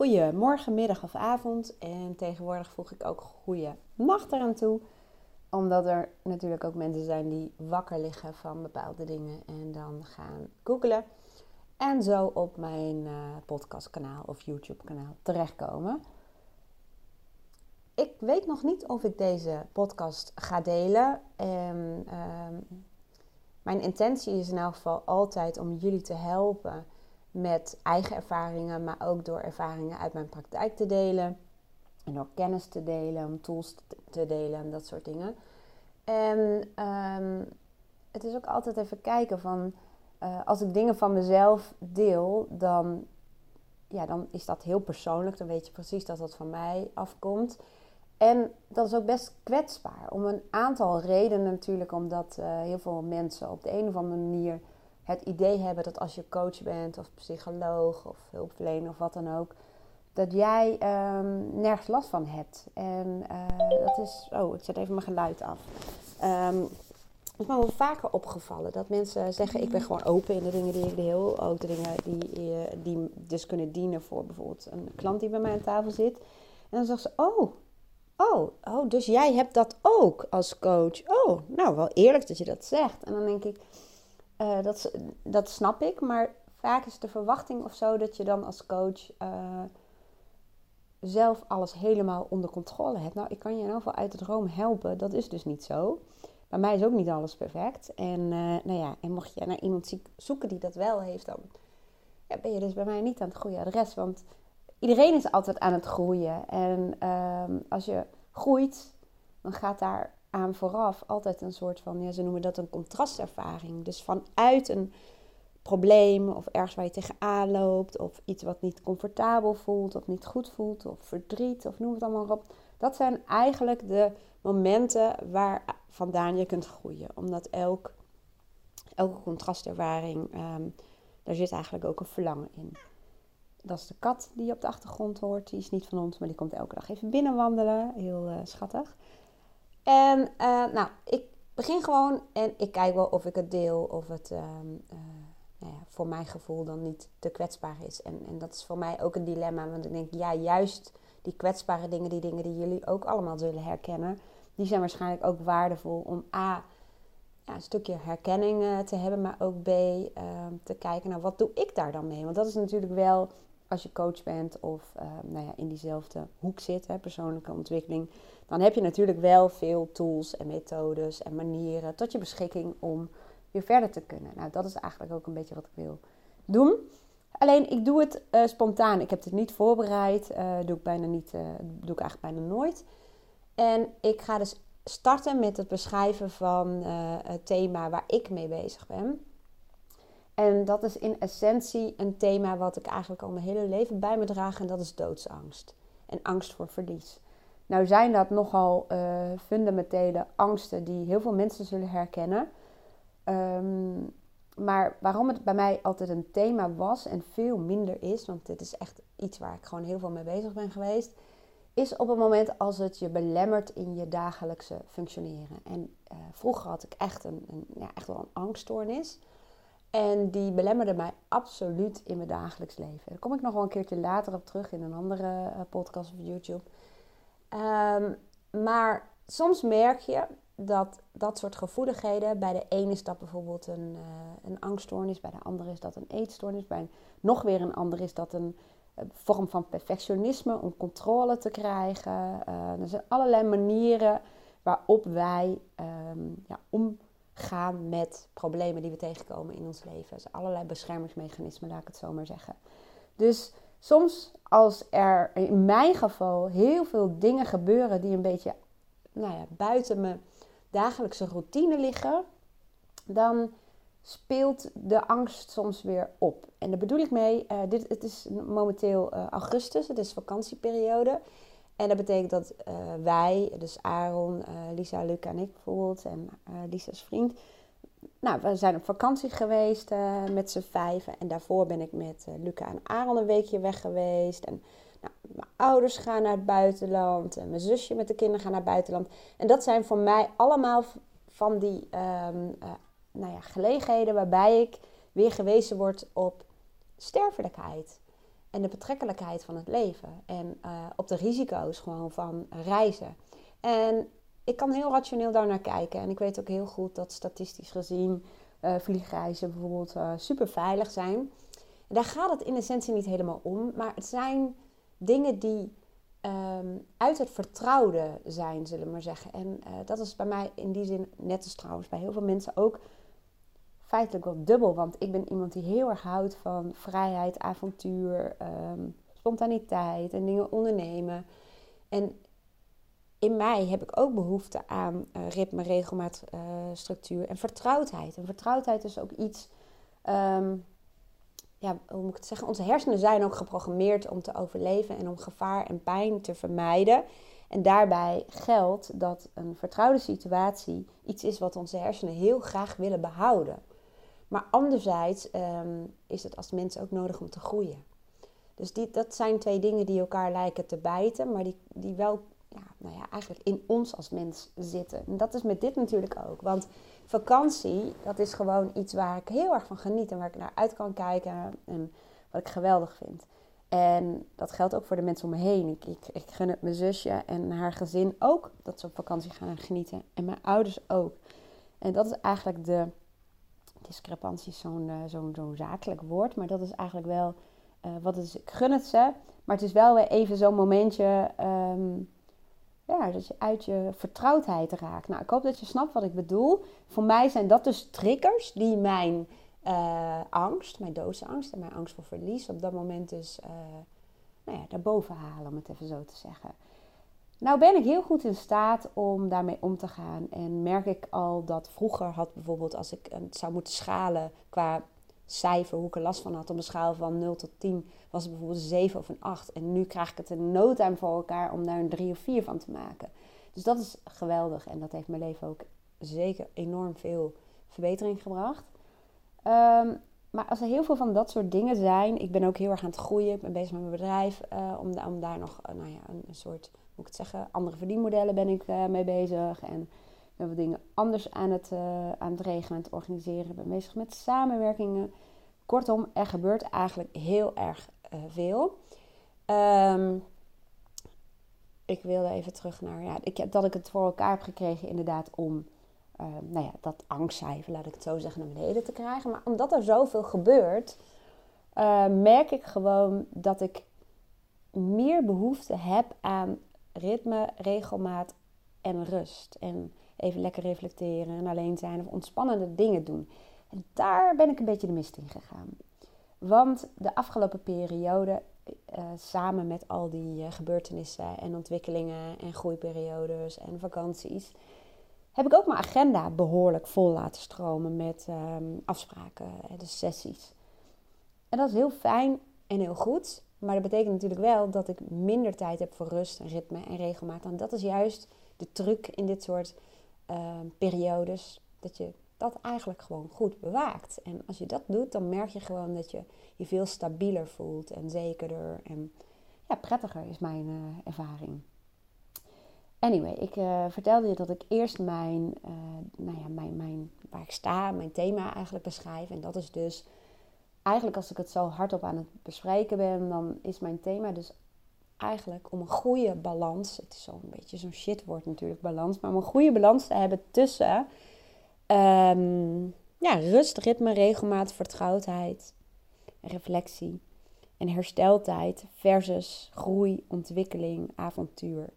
goedemorgen, middag of avond. En tegenwoordig voeg ik ook goede nacht eraan toe. Omdat er natuurlijk ook mensen zijn die wakker liggen van bepaalde dingen en dan gaan googlen. En zo op mijn uh, podcastkanaal of YouTube kanaal terechtkomen. Ik weet nog niet of ik deze podcast ga delen. En, ehm, mijn intentie is in elk geval altijd om jullie te helpen met eigen ervaringen, maar ook door ervaringen uit mijn praktijk te delen. En door kennis te delen, om tools te delen en dat soort dingen. En ehm, het is ook altijd even kijken van, uh, als ik dingen van mezelf deel, dan, ja, dan is dat heel persoonlijk. Dan weet je precies dat dat van mij afkomt. En dat is ook best kwetsbaar. Om een aantal redenen natuurlijk, omdat uh, heel veel mensen op de een of andere manier het idee hebben dat als je coach bent of psycholoog of hulpverlener of wat dan ook, dat jij um, nergens last van hebt. En uh, dat is. Oh, ik zet even mijn geluid af. Um, het is me wel vaker opgevallen dat mensen zeggen: Ik ben gewoon open in de dingen die ik deel. Ook dingen die, eh, die dus kunnen dienen voor bijvoorbeeld een klant die bij mij aan tafel zit. En dan zegt ze: Oh, oh, oh, dus jij hebt dat ook als coach. Oh, nou wel eerlijk dat je dat zegt. En dan denk ik: uh, dat, dat snap ik, maar vaak is de verwachting of zo dat je dan als coach uh, zelf alles helemaal onder controle hebt. Nou, ik kan je in ieder geval uit het droom helpen. Dat is dus niet zo. Bij mij is ook niet alles perfect. En, uh, nou ja, en mocht je naar iemand zoeken die dat wel heeft, dan ja, ben je dus bij mij niet aan het goede adres. Want iedereen is altijd aan het groeien. En uh, als je groeit, dan gaat daar aan vooraf altijd een soort van, ja, ze noemen dat een contrastervaring. Dus vanuit een probleem of ergens waar je tegenaan loopt, of iets wat niet comfortabel voelt, of niet goed voelt, of verdriet, of noem het allemaal op. Dat zijn eigenlijk de momenten waar vandaan je kunt groeien. Omdat elk, elke contrastervaring, um, daar zit eigenlijk ook een verlangen in. Dat is de kat die je op de achtergrond hoort. Die is niet van ons, maar die komt elke dag even binnenwandelen. Heel uh, schattig. En uh, nou, ik begin gewoon en ik kijk wel of ik het deel, of het uh, nou ja, voor mijn gevoel dan niet te kwetsbaar is. En, en dat is voor mij ook een dilemma, want ik denk, ja, juist die kwetsbare dingen, die dingen die jullie ook allemaal zullen herkennen, die zijn waarschijnlijk ook waardevol om A, ja, een stukje herkenning uh, te hebben, maar ook B, ehm, te kijken, nou, wat doe ik daar dan mee? Want dat is natuurlijk wel als je coach bent of uh, nou ja, in diezelfde hoek zit, hè, persoonlijke ontwikkeling, dan heb je natuurlijk wel veel tools en methodes en manieren tot je beschikking om weer verder te kunnen. Nou, dat is eigenlijk ook een beetje wat ik wil doen. Alleen ik doe het uh, spontaan. Ik heb het niet voorbereid. Uh, doe ik bijna niet. Uh, doe ik eigenlijk bijna nooit. En ik ga dus starten met het beschrijven van het thema waar ik mee bezig ben. En dat is in essentie een thema wat ik eigenlijk al mijn hele leven bij me draag. En dat is doodsangst. En angst voor verlies. Nou zijn dat nogal uh, fundamentele angsten die heel veel mensen zullen herkennen. Um, maar waarom het bij mij altijd een thema was en veel minder is, want dit is echt iets waar ik gewoon heel veel mee bezig ben geweest, is op het moment als het je belemmert in je dagelijkse functioneren. En uh, vroeger had ik echt, een, een, ja, echt wel een angststoornis. En die belemmerde mij absoluut in mijn dagelijks leven. Daar kom ik nog wel een keertje later op terug in een andere uh, podcast of YouTube. Um, maar soms merk je dat dat soort gevoeligheden, bij de ene is dat bijvoorbeeld een, uh, een angststoornis, bij de andere is dat een eetstoornis, bij een, nog weer een ander is dat een, een vorm van perfectionisme om controle te krijgen. Er zijn allerlei manieren waarop wij um, ja, omgaan met problemen die we tegenkomen in ons leven. Dus allerlei beschermingsmechanismen, laat ik het zo maar zeggen. Dus soms als er in mijn geval heel veel dingen gebeuren die een beetje nou ja, buiten mijn dagelijkse routine liggen, dan speelt de angst soms weer op. En daar bedoel ik mee, uh, dit, het is momenteel uh, augustus, het is vakantieperiode. En dat betekent dat uh, wij, dus Aaron, Lisa, Luca en ik bijvoorbeeld, en Lisa's vriend, nou, we zijn op vakantie geweest met z'n vijven. En daarvoor ben ik met Luca en Aaron een weekje weg geweest. En nou, mijn ouders gaan naar het buitenland. En mijn zusje met de kinderen gaan naar het buitenland. En dat zijn voor mij allemaal van die uh, nou ja, gelegenheden waarbij ik weer gewezen word op sterfelijkheid. En de betrekkelijkheid van het leven. En uh, op de risico's gewoon van reizen. En ik kan heel rationeel daar naar kijken. En ik weet ook heel goed dat statistisch gezien uh, vliegreizen bijvoorbeeld uh, super veilig zijn. En daar gaat het in essentie niet helemaal om. Maar het zijn dingen die um, uit het vertrouwde zijn, zullen we maar zeggen. En dat is bij mij in die zin, net als trouwens bij heel veel mensen ook, feitelijk wel dubbel. Want ik ben iemand die heel erg houdt van vrijheid, avontuur, um, spontaniteit en dingen ondernemen. En in mij heb ik ook behoefte aan uh, ritme, regelmaat, uh, structuur en vertrouwdheid. En vertrouwdheid is ook iets, um, ja, hoe moet ik het zeggen? Onze hersenen zijn ook geprogrammeerd om te overleven en om gevaar en pijn te vermijden. En daarbij geldt dat een vertrouwde situatie iets is wat onze hersenen heel graag willen behouden. Maar anderzijds um, is het als mens ook nodig om te groeien. Dus die, dat zijn twee dingen die elkaar lijken te bijten, maar die, die wel ja, nou ja, eigenlijk in ons als mens zitten. En dat is met dit natuurlijk ook. Want vakantie, dat is gewoon iets waar ik heel erg van geniet en waar ik naar uit kan kijken en wat ik geweldig vind. En dat geldt ook voor de mensen om me heen. Ik, ik, ik gun het mijn zusje en haar gezin ook dat ze op vakantie gaan genieten. En mijn ouders ook. En dat is eigenlijk de discrepantie, zo'n uh, zo'n zo'n zakelijk woord. Maar dat is eigenlijk wel uh, wat is. Ik gun het ze. Maar het is wel weer even zo'n momentje. Um, ja, dat je uit je vertrouwdheid raakt. Nou, ik hoop dat je snapt wat ik bedoel. Voor mij zijn dat dus triggers die mijn uh, angst, mijn doodsangst en mijn angst voor verlies op dat moment dus nou ja, daarboven halen, om het even zo te zeggen. Nou ben ik heel goed in staat om daarmee om te gaan. En merk ik al dat vroeger had bijvoorbeeld als ik het zou moeten schalen qua cijfer, hoe ik er last van had op een schaal van 0 tot 10, was het bijvoorbeeld een 7 of een 8. En nu krijg ik het in no time voor elkaar om daar een 3 of 4 van te maken. Dus dat is geweldig en dat heeft mijn leven ook zeker enorm veel verbetering gebracht. Um, maar als er heel veel van dat soort dingen zijn, ik ben ook heel erg aan het groeien, ik ben bezig met mijn bedrijf, uh, om, daar nog, uh, nou ja, een, soort, ik het zeggen, andere verdienmodellen ben ik uh, mee bezig. En ben wat dingen anders aan het, aan het regelen en het organiseren. Ik ben bezig met samenwerkingen. Kortom, er gebeurt eigenlijk heel erg veel. Um, ik wilde even terug naar, ja, ik, dat ik het voor elkaar heb gekregen inderdaad om nou ja, dat angstcijfer, laat ik het zo zeggen, naar beneden te krijgen. Maar omdat er zoveel gebeurt, merk ik gewoon dat ik meer behoefte heb aan ritme, regelmaat en rust. En even lekker reflecteren en alleen zijn of ontspannende dingen doen. En daar ben ik een beetje de mist in gegaan. Want de afgelopen periode, uh, samen met al die gebeurtenissen en ontwikkelingen en groeiperiodes en vakanties, heb ik ook mijn agenda behoorlijk vol laten stromen met um, afspraken, de sessies. En dat is heel fijn en heel goed. Maar dat betekent natuurlijk wel dat ik minder tijd heb voor rust en ritme en regelmaat. En dat is juist de truc in dit soort uh, periodes. Dat je dat eigenlijk gewoon goed bewaakt. En als je dat doet, dan merk je gewoon dat je je veel stabieler voelt en zekerder en ja, prettiger is mijn uh, ervaring. Anyway, ik uh, vertelde je dat ik eerst mijn, uh, nou ja, mijn, mijn, waar ik sta, mijn thema eigenlijk beschrijf. En dat is dus, eigenlijk als ik het zo hardop aan het bespreken ben, dan is mijn thema dus eigenlijk om een goede balans. Het is zo'n beetje zo'n shitwoord natuurlijk, balans. Maar om een goede balans te hebben tussen um, ja, rust, ritme, regelmaat, vertrouwdheid, reflectie en hersteltijd versus groei, ontwikkeling, avontuur.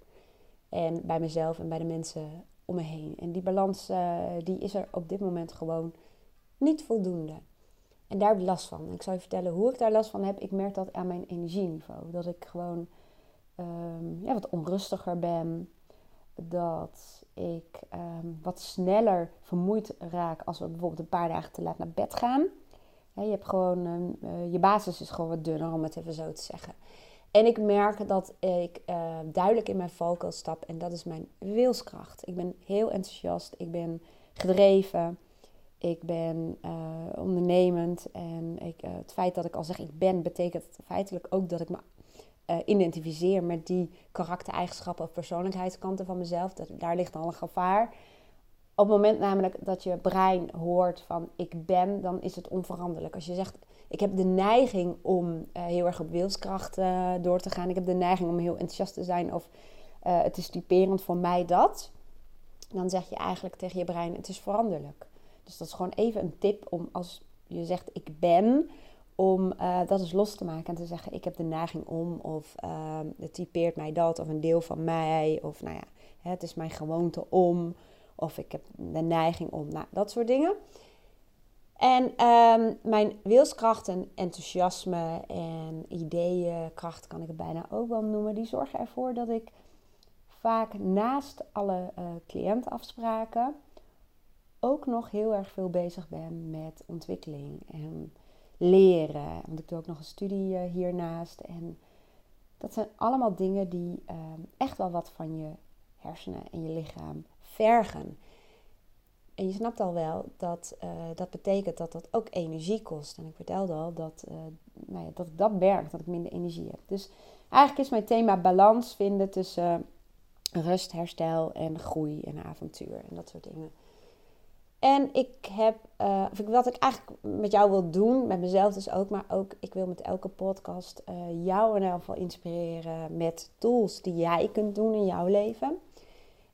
En bij mezelf en bij de mensen om me heen. En die balans uh, die is er op dit moment gewoon niet voldoende. En daar heb ik last van. Ik zal je vertellen hoe ik daar last van heb. Ik merk dat aan mijn energieniveau. Dat ik gewoon um, ja, wat onrustiger ben. Dat ik um, wat sneller vermoeid raak als we bijvoorbeeld een paar dagen te laat naar bed gaan. Je hebt gewoon, um, uh, je basis is gewoon wat dunner, om het even zo te zeggen. En ik merk dat ik duidelijk in mijn valkuil stap en dat is mijn wilskracht. Ik ben heel enthousiast, ik ben gedreven, ik ben uh, ondernemend. En ik, uh, het feit dat ik al zeg ik ben, betekent feitelijk ook dat ik me identificeer met die karaktereigenschappen of persoonlijkheidskanten van mezelf. Daar ligt al een gevaar. Op het moment namelijk dat je brein hoort van ik ben, dan is het onveranderlijk. Als je zegt ik heb de neiging om eh, heel erg op wilskracht door te gaan. Ik heb de neiging om heel enthousiast te zijn of het is typerend voor mij dat. Dan zeg je eigenlijk tegen je brein, het is veranderlijk. Dus dat is gewoon even een tip om als je zegt ik ben, om dat eens los te maken en te zeggen ik heb de neiging om of ehm, het typeert mij dat of een deel van mij of nou ja, het is mijn gewoonte om of ik heb de neiging om, nou dat soort dingen. En um, mijn wilskracht en enthousiasme en ideeënkracht kan ik het bijna ook wel noemen. Die zorgen ervoor dat ik vaak naast alle uh, cliëntafspraken ook nog heel erg veel bezig ben met ontwikkeling en leren. Want ik doe ook nog een studie uh, hiernaast. En dat zijn allemaal dingen die uh, echt wel wat van je hersenen en je lichaam vergen. En je snapt al wel dat uh, dat betekent dat dat ook energie kost. En ik vertelde al dat, uh, nou ja, dat ik dat dat ik minder energie heb. Dus eigenlijk is mijn thema balans vinden tussen rust, herstel en groei en avontuur en dat soort dingen. En ik heb, uh, of wat ik eigenlijk met jou wil doen, met mezelf dus ook, maar ook ik wil met elke podcast jou in elk geval inspireren met tools die jij kunt doen in jouw leven.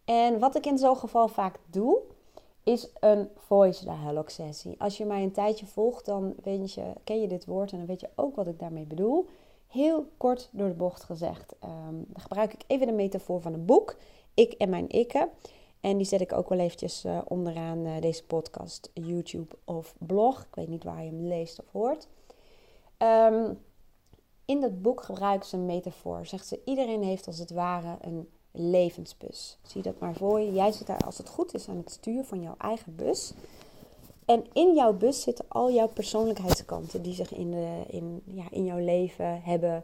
En wat ik in zo'n geval vaak doe, is een voice dialogue sessie. Als je mij een tijdje volgt, dan weet je, ken je dit woord en dan weet je ook wat ik daarmee bedoel. Heel kort door de bocht gezegd. Um, dan gebruik ik even de metafoor van een boek. Ik en mijn ikke. En die zet ik ook wel eventjes uh, onderaan uh, deze podcast, YouTube of blog. Ik weet niet waar je hem leest of hoort. Um, in dat boek gebruikt ze een metafoor. Zegt ze, iedereen heeft als het ware een levensbus. Zie dat maar voor je. Jij zit daar als het goed is aan het stuur van jouw eigen bus. En in jouw bus zitten al jouw persoonlijkheidskanten die zich in, de, in, ja, in jouw leven hebben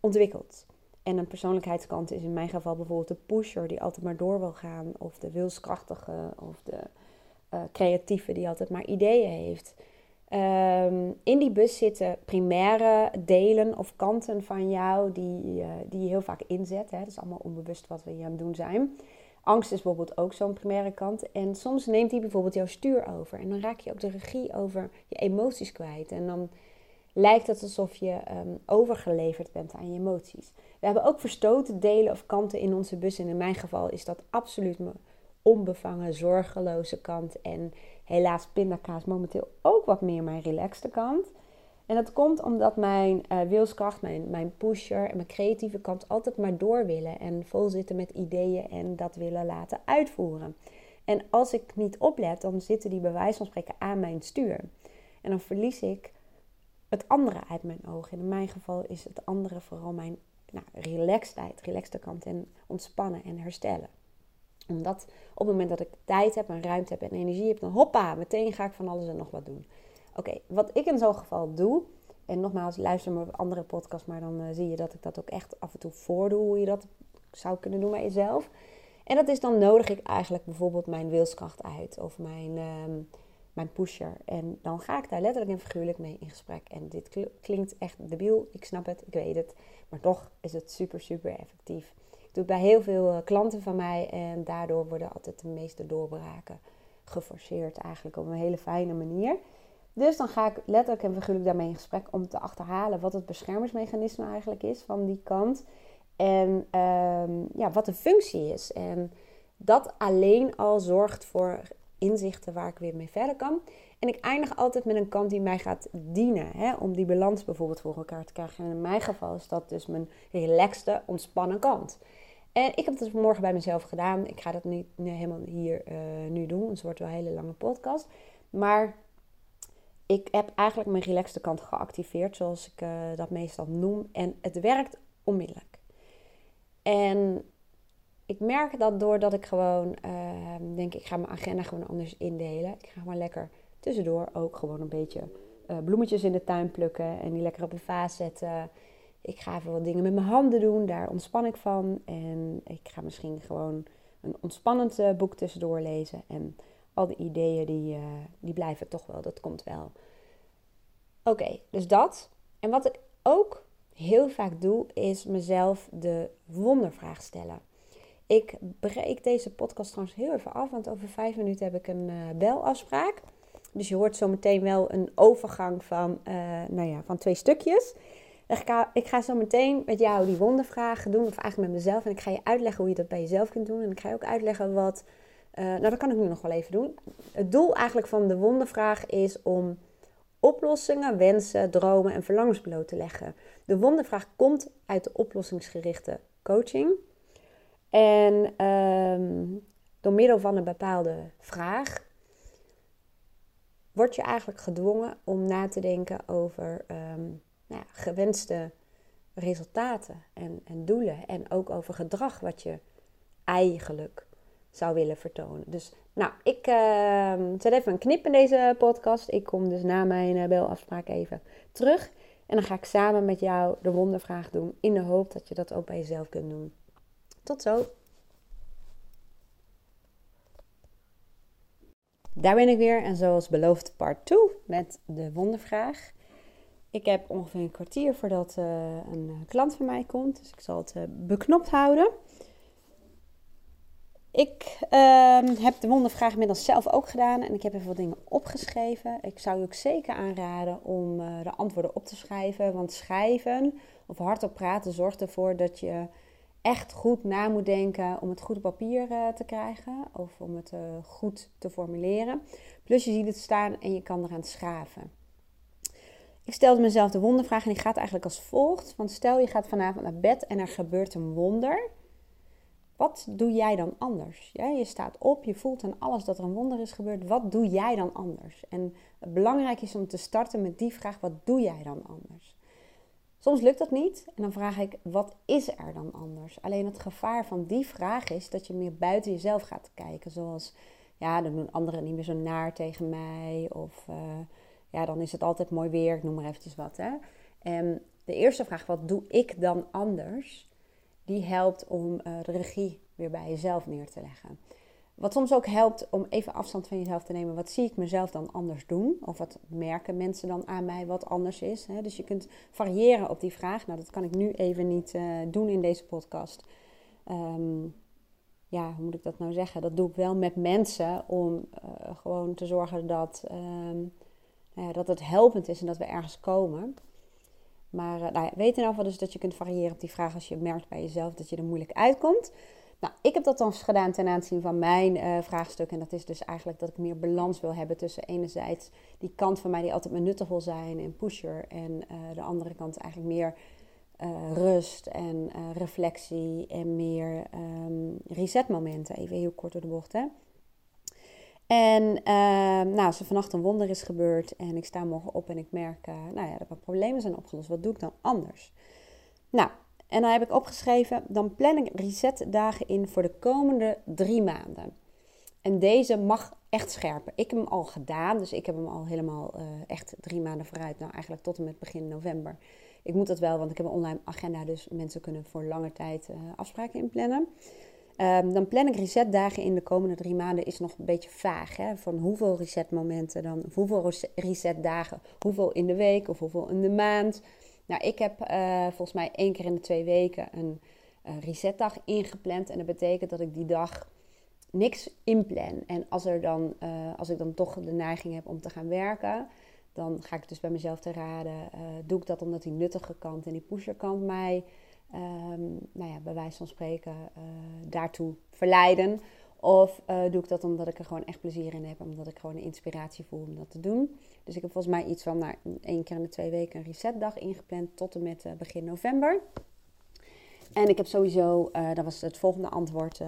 ontwikkeld. En een persoonlijkheidskant is in mijn geval bijvoorbeeld de pusher die altijd maar door wil gaan. Of de wilskrachtige of de uh, creatieve die altijd maar ideeën heeft. Um, in die bus zitten primaire delen of kanten van jou die, die je heel vaak inzet. Hè. Dat is allemaal onbewust wat we hier aan het doen zijn. Angst is bijvoorbeeld ook zo'n primaire kant. En soms neemt die bijvoorbeeld jouw stuur over. En dan raak je ook de regie over je emoties kwijt. En dan lijkt het alsof je um, overgeleverd bent aan je emoties. We hebben ook verstoten delen of kanten in onze bus. En in mijn geval is dat absoluut mijn onbevangen, zorgeloze kant. En helaas pindakaas momenteel ook wat meer mijn relaxte kant. En dat komt omdat mijn uh, wilskracht, mijn, mijn pusher en mijn creatieve kant altijd maar door willen. En vol zitten met ideeën en dat willen laten uitvoeren. En als ik niet oplet, dan zitten die bij van spreken aan mijn stuur. En dan verlies ik het andere uit mijn ogen. En in mijn geval is het andere vooral mijn nou, relaxedheid, relaxte kant en ontspannen en herstellen omdat op het moment dat ik tijd heb en ruimte heb en energie heb, dan hoppa, meteen ga ik van alles en nog wat doen. Oké, wat ik in zo'n geval doe, en nogmaals, luister maar op andere podcasts, maar dan uh, zie je dat ik dat ook echt af en toe voordoe, hoe je dat zou kunnen doen bij jezelf. En dat is dan nodig ik eigenlijk bijvoorbeeld mijn wilskracht uit of mijn, um, mijn pusher. En dan ga ik daar letterlijk en figuurlijk mee in gesprek. En dit klinkt echt debiel, ik snap het, ik weet het. Maar toch is het super, super effectief doe bij heel veel eh, klanten van mij. En daardoor worden altijd de meeste doorbraken geforceerd eigenlijk op een hele fijne manier. Dus dan ga ik letterlijk en figuurlijk daarmee in gesprek om te achterhalen wat het beschermingsmechanisme eigenlijk is van die kant. En ehm, ja, wat de functie is. En dat alleen al zorgt voor inzichten waar ik weer mee verder kan. En ik eindig altijd met een kant die mij gaat dienen. Hè, om die balans bijvoorbeeld voor elkaar te krijgen. En in mijn geval is dat dus mijn relaxte, ontspannen kant. En ik heb het dus morgen bij mezelf gedaan. Ik ga dat niet helemaal hier uh, nu doen. Het wordt wel een hele lange podcast. Maar ik heb eigenlijk mijn relaxte kant geactiveerd, zoals ik uh, dat meestal noem. En het werkt onmiddellijk. En ik merk dat doordat ik gewoon uh, denk, ik ga mijn agenda gewoon anders indelen. Ik ga gewoon lekker tussendoor ook gewoon een beetje uh, bloemetjes in de tuin plukken en die lekker op een vaas zetten. Ik ga even wat dingen met mijn handen doen, daar ontspan ik van. En ik ga misschien gewoon een ontspannend eh, boek tussendoor lezen. En al die ideeën, die, uh, die blijven toch wel, dat komt wel. Oké, dus dat. En wat ik ook heel vaak doe, is mezelf de wondervraag stellen. Ik breek deze podcast trouwens heel even af, want over vijf minuten heb ik een uh, belafspraak Dus je hoort zo meteen wel een overgang van, uh, nou ja, van twee stukjes. Ik ga, ik ga zo meteen met jou die wondervragen doen, of eigenlijk met mezelf. En ik ga je uitleggen hoe je dat bij jezelf kunt doen. En ik ga je ook uitleggen wat. Uh, nou, dat kan ik nu nog wel even doen. Het doel eigenlijk van de wondervraag is om oplossingen, wensen, dromen en verlangens bloot te leggen. De wondervraag komt uit de oplossingsgerichte coaching. En um, door middel van een bepaalde vraag word je eigenlijk gedwongen om na te denken over um, nou ja, gewenste resultaten en, en doelen. En ook over gedrag wat je eigenlijk zou willen vertonen. Dus nou, ik uh, zet even een knip in deze podcast. Ik kom dus na mijn uh, belafspraak even terug. En dan ga ik samen met jou de wondervraag doen. In de hoop dat je dat ook bij jezelf kunt doen. Tot zo. Daar ben ik weer en zoals beloofd part 2 met de wondervraag. Ik heb ongeveer een kwartier voordat uh, een klant van mij komt, dus ik zal het uh, beknopt houden. Ik uh, heb de wondervraag inmiddels zelf ook gedaan en ik heb even wat dingen opgeschreven. Ik zou je ook zeker aanraden om uh, de antwoorden op te schrijven, want schrijven of hardop praten zorgt ervoor dat je echt goed na moet denken om het goed op papier uh, te krijgen of om het uh, goed te formuleren. Plus je ziet het staan en je kan eraan schaven. Ik stelde mezelf de wondervraag en die gaat eigenlijk als volgt. Want stel je gaat vanavond naar bed en er gebeurt een wonder. Wat doe jij dan anders? Ja, je staat op, je voelt aan alles dat er een wonder is gebeurd. Wat doe jij dan anders? En het belangrijk is om te starten met die vraag: wat doe jij dan anders? Soms lukt dat niet en dan vraag ik, wat is er dan anders? Alleen het gevaar van die vraag is dat je meer buiten jezelf gaat kijken. Zoals, ja, dan doen anderen niet meer zo naar tegen mij. Of, uh, ja, dan is het altijd mooi weer, ik noem maar eventjes wat. Hè? En de eerste vraag, wat doe ik dan anders? Die helpt om uh, de regie weer bij jezelf neer te leggen. Wat soms ook helpt om even afstand van jezelf te nemen. Wat zie ik mezelf dan anders doen? Of wat merken mensen dan aan mij wat anders is? Dus je kunt variëren op die vraag. Nou, dat kan ik nu even niet uh, doen in deze podcast. Um, ja, hoe moet ik dat nou zeggen? Dat doe ik wel met mensen om uh, gewoon te zorgen dat, um, nou ja, dat het helpend is en dat we ergens komen. Maar uh, nou ja, weet in ieder geval dus dat je kunt variëren op die vraag als je merkt bij jezelf dat je er moeilijk uitkomt. Nou, ik heb dat dan gedaan ten aanzien van mijn uh, vraagstuk. En dat is dus eigenlijk dat ik meer balans wil hebben tussen enerzijds die kant van mij die altijd maar nuttig wil zijn en pusher. En uh, de andere kant eigenlijk meer uh, rust en reflectie en meer um, resetmomenten. Even heel kort door de bocht, hè. En ehm, nou, als er vannacht een wonder is gebeurd en ik sta morgen op en ik merk nou ja, dat mijn problemen zijn opgelost, wat doe ik dan anders? Nou, en dan heb ik opgeschreven, dan plan ik resetdagen in voor de komende drie maanden. En deze mag echt scherpen. Ik heb hem al gedaan, dus ik heb hem al helemaal uh, echt drie maanden vooruit. Nou, eigenlijk tot en met begin november. Ik moet dat wel, want ik heb een online agenda, dus mensen kunnen voor lange tijd uh, afspraken inplannen. Um, dan plan ik resetdagen in de komende drie maanden is nog een beetje vaag. Hè? Van hoeveel resetmomenten dan, hoeveel resetdagen, hoeveel in de week of hoeveel in de maand. Nou, ik heb uh, volgens mij één keer in de twee weken een resetdag ingepland. En dat betekent dat ik die dag niks inplan. En als, er dan, uh, als ik dan toch de neiging heb om te gaan werken, dan ga ik dus bij mezelf te raden. doe ik dat omdat die nuttige kant en die pusherkant mij, um, nou ja, bij wijze van spreken, daartoe verleiden? Of doe ik dat omdat ik er gewoon echt plezier in heb, omdat ik gewoon een inspiratie voel om dat te doen. Dus ik heb volgens mij iets van nou, één keer in de twee weken een resetdag ingepland tot en met uh, begin november. En ik heb sowieso, uh, dat was het volgende antwoord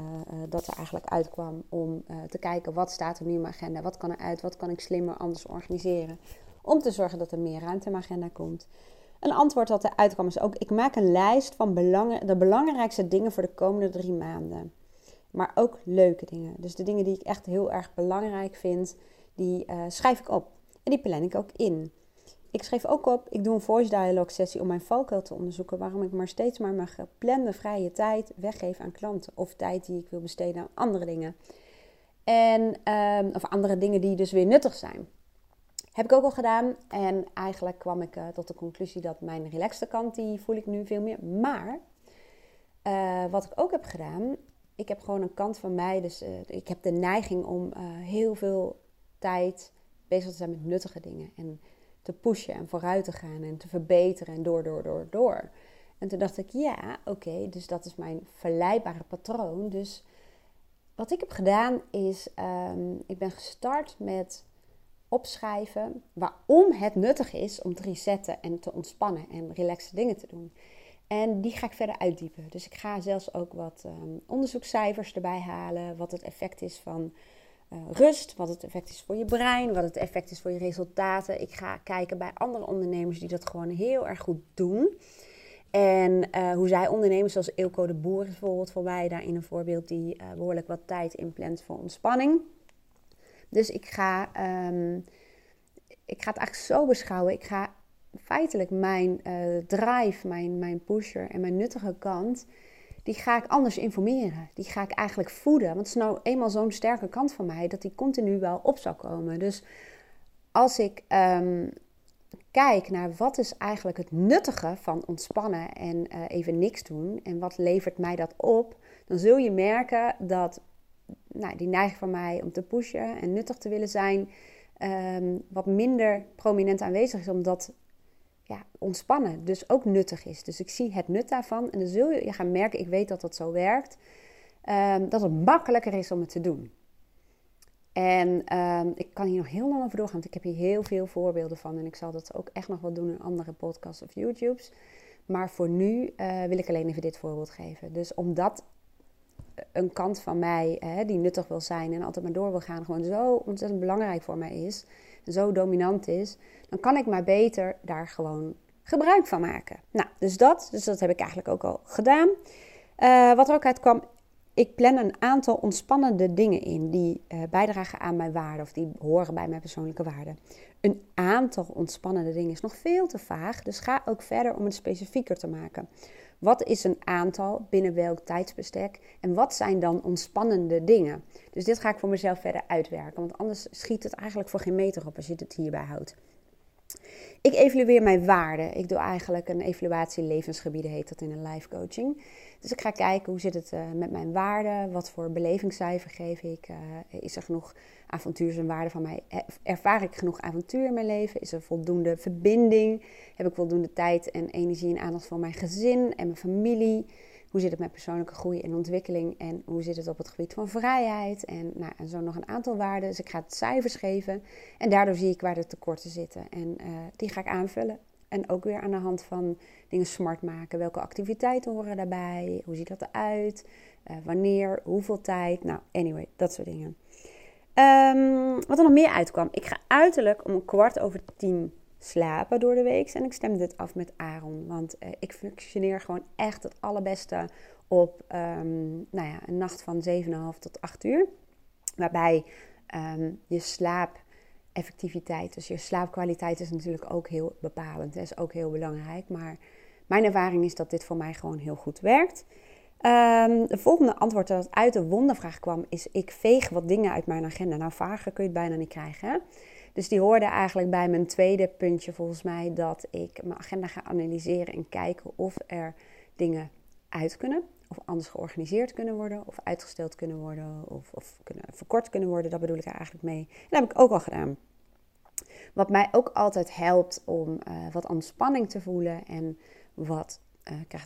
dat er eigenlijk uitkwam, om te kijken wat staat er nu in mijn agenda, wat kan er uit, wat kan ik slimmer anders organiseren. Om te zorgen dat er meer ruimte in mijn agenda komt. Een antwoord dat eruit kwam is ook, ik maak een lijst van belang de belangrijkste dingen voor de komende drie maanden maar ook leuke dingen. Dus de dingen die ik echt heel erg belangrijk vind, die schrijf ik op. En die plan ik ook in. Ik schreef ook op, ik doe een voice dialogue sessie om mijn valkuil te onderzoeken. Waarom ik maar steeds maar mijn geplande vrije tijd weggeef aan klanten. Of tijd die ik wil besteden aan andere dingen. En, um, of andere dingen die dus weer nuttig zijn. Heb ik ook al gedaan. En eigenlijk kwam ik uh, tot de conclusie dat mijn relaxte kant, die voel ik nu veel meer. Maar uh, wat ik ook heb gedaan, ik heb gewoon een kant van mij. Dus uh, ik heb de neiging om heel veel tijd bezig te zijn met nuttige dingen. En te pushen en vooruit te gaan en te verbeteren en door, door, door, door. En toen dacht ik, ja, oké, dus dat is mijn verleidbare patroon. Dus wat ik heb gedaan is, ehm, ik ben gestart met opschrijven waarom het nuttig is om te resetten en te ontspannen en relaxe dingen te doen. En die ga ik verder uitdiepen. Dus ik ga zelfs ook wat um, onderzoekscijfers erbij halen. Wat het effect is van uh, rust. Wat het effect is voor je brein. Wat het effect is voor je resultaten. Ik ga kijken bij andere ondernemers die dat gewoon heel erg goed doen. En uh, hoe zij ondernemen, zoals Ilko de Boer bijvoorbeeld voor mij daarin een voorbeeld die uh, behoorlijk wat tijd inplant voor ontspanning. Dus ik ga, um, ik ga het eigenlijk zo beschouwen. Ik ga feitelijk mijn drive, mijn, mijn pusher en mijn nuttige kant, die ga ik anders informeren. Die ga ik eigenlijk voeden. Want het is nou eenmaal zo'n sterke kant van mij dat die continu wel op zal komen. Dus als ik um, kijk naar wat is eigenlijk het nuttige van ontspannen en uh, even niks doen en wat levert mij dat op, dan zul je merken dat nou, die neiging van mij om te pushen en nuttig te willen zijn um, wat minder prominent aanwezig is, omdat ja, ontspannen dus ook nuttig is. Dus ik zie het nut daarvan en dan zul je, je gaan merken, ik weet dat dat zo werkt, um, dat het makkelijker is om het te doen. En um, ik kan hier nog heel lang over doorgaan, want ik heb hier heel veel voorbeelden van. En ik zal dat ook echt nog wel doen in andere podcasts of YouTubes. Maar voor nu uh, wil ik alleen even dit voorbeeld geven. Dus omdat een kant van mij uh, die nuttig wil zijn en altijd maar door wil gaan, gewoon zo ontzettend belangrijk voor mij is, zo dominant is, dan kan ik maar beter daar gewoon gebruik van maken. Nou, dus dat, dus dat heb ik eigenlijk ook al gedaan. Uh, wat er ook uit kwam, ik plan een aantal ontspannende dingen in die uh, bijdragen aan mijn waarde of die horen bij mijn persoonlijke waarde. Een aantal ontspannende dingen is nog veel te vaag, dus ga ook verder om het specifieker te maken. Wat is een aantal binnen welk tijdsbestek en wat zijn dan ontspannende dingen? Dus dit ga ik voor mezelf verder uitwerken, want anders schiet het eigenlijk voor geen meter op als je het hierbij houdt. Ik evalueer mijn waarden. Ik doe eigenlijk een evaluatie levensgebieden, heet dat in een live coaching. Dus ik ga kijken hoe zit het uh, met mijn waarden, wat voor belevingscijfer geef ik, uh, is er genoeg avontuur en waarde van mij, ervaar ik genoeg avontuur in mijn leven, is er voldoende verbinding, heb ik voldoende tijd en energie en aandacht voor mijn gezin en mijn familie, hoe zit het met persoonlijke groei en ontwikkeling en hoe zit het op het gebied van vrijheid en, nou, en zo nog een aantal waarden. Dus ik ga het cijfers geven en daardoor zie ik waar de tekorten zitten en uh, die ga ik aanvullen. En ook weer aan de hand van dingen smart maken. Welke activiteiten horen daarbij? Hoe ziet dat eruit? Uh, wanneer? Hoeveel tijd? Nou, anyway, dat soort dingen. Um, wat er nog meer uitkwam. Ik ga uiterlijk om een kwart over tien slapen door de week. En ik stem dit af met Aaron. Want uh, ik functioneer gewoon echt het allerbeste op um, nou ja, een nacht van 7,5 tot 8 uur. Waarbij um, je slaap effectiviteit. Dus je slaapkwaliteit is natuurlijk ook heel bepalend. Dat is ook heel belangrijk. Maar mijn ervaring is dat dit voor mij gewoon heel goed werkt. Um, de volgende antwoord dat uit de wondervraag kwam is: ik veeg wat dingen uit mijn agenda. Nou, vager kun je het bijna niet krijgen. Hè? Dus die hoorde eigenlijk bij mijn tweede puntje volgens mij dat ik mijn agenda ga analyseren en kijken of er dingen uit kunnen. Of anders georganiseerd kunnen worden, of uitgesteld kunnen worden, of, of kunnen, verkort kunnen worden. Dat bedoel ik er eigenlijk mee. En dat heb ik ook al gedaan. Wat mij ook altijd helpt om uh, wat ontspanning te voelen en wat,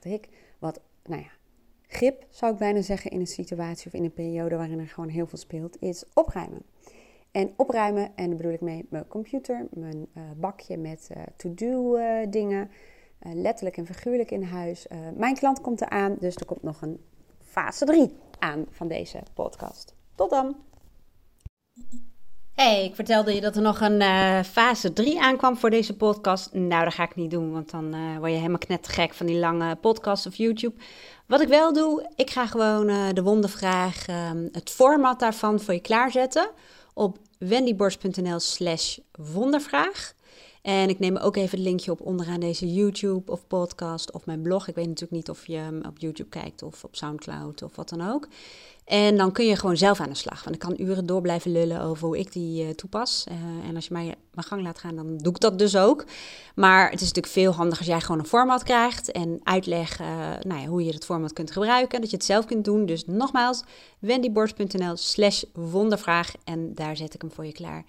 uh, ik, wat, nou ja, grip zou ik bijna zeggen in een situatie of in een periode waarin er gewoon heel veel speelt, is opruimen. En opruimen, en bedoel ik mee mijn computer, mijn uh, bakje met to-do dingen, letterlijk en figuurlijk in huis. mijn klant komt eraan, dus er komt nog een fase 3 aan van deze podcast. Tot dan! Hey, ik vertelde je dat er nog een uh, fase 3 aankwam voor deze podcast. Nou, dat ga ik niet doen, want dan uh, word je helemaal knettergek van die lange podcast of YouTube. Wat ik wel doe, ik ga gewoon uh, de wondervraag, ehm, het format daarvan voor je klaarzetten op wendyborst.nl slash wondervraag. En ik neem ook even het linkje op onderaan deze YouTube of podcast of mijn blog. Ik weet natuurlijk niet of je op YouTube kijkt of op Soundcloud of wat dan ook. En dan kun je gewoon zelf aan de slag. Want ik kan uren door blijven lullen over hoe ik die uh, toepas. Uh, en als je mij mijn gang laat gaan, dan doe ik dat dus ook. Maar het is natuurlijk veel handiger als jij gewoon een format krijgt en uitleg uh, nou ja, hoe je het format kunt gebruiken. Dat je het zelf kunt doen. Dus nogmaals, wendyborst.nl slash wondervraag. En daar zet ik hem voor je klaar.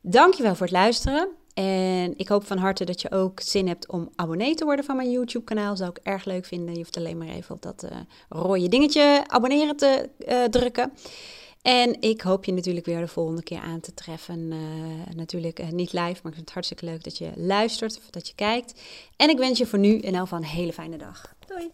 Dankjewel voor het luisteren. En ik hoop van harte dat je ook zin hebt om abonnee te worden van mijn YouTube-kanaal. Zou ik erg leuk vinden. Je hoeft alleen maar even op dat uh, rode dingetje abonneren te uh, drukken. En ik hoop je natuurlijk weer de volgende keer aan te treffen. Uh, natuurlijk niet live, maar ik vind het hartstikke leuk dat je luistert of dat je kijkt. En ik wens je voor nu in elk een hele fijne dag. Doei!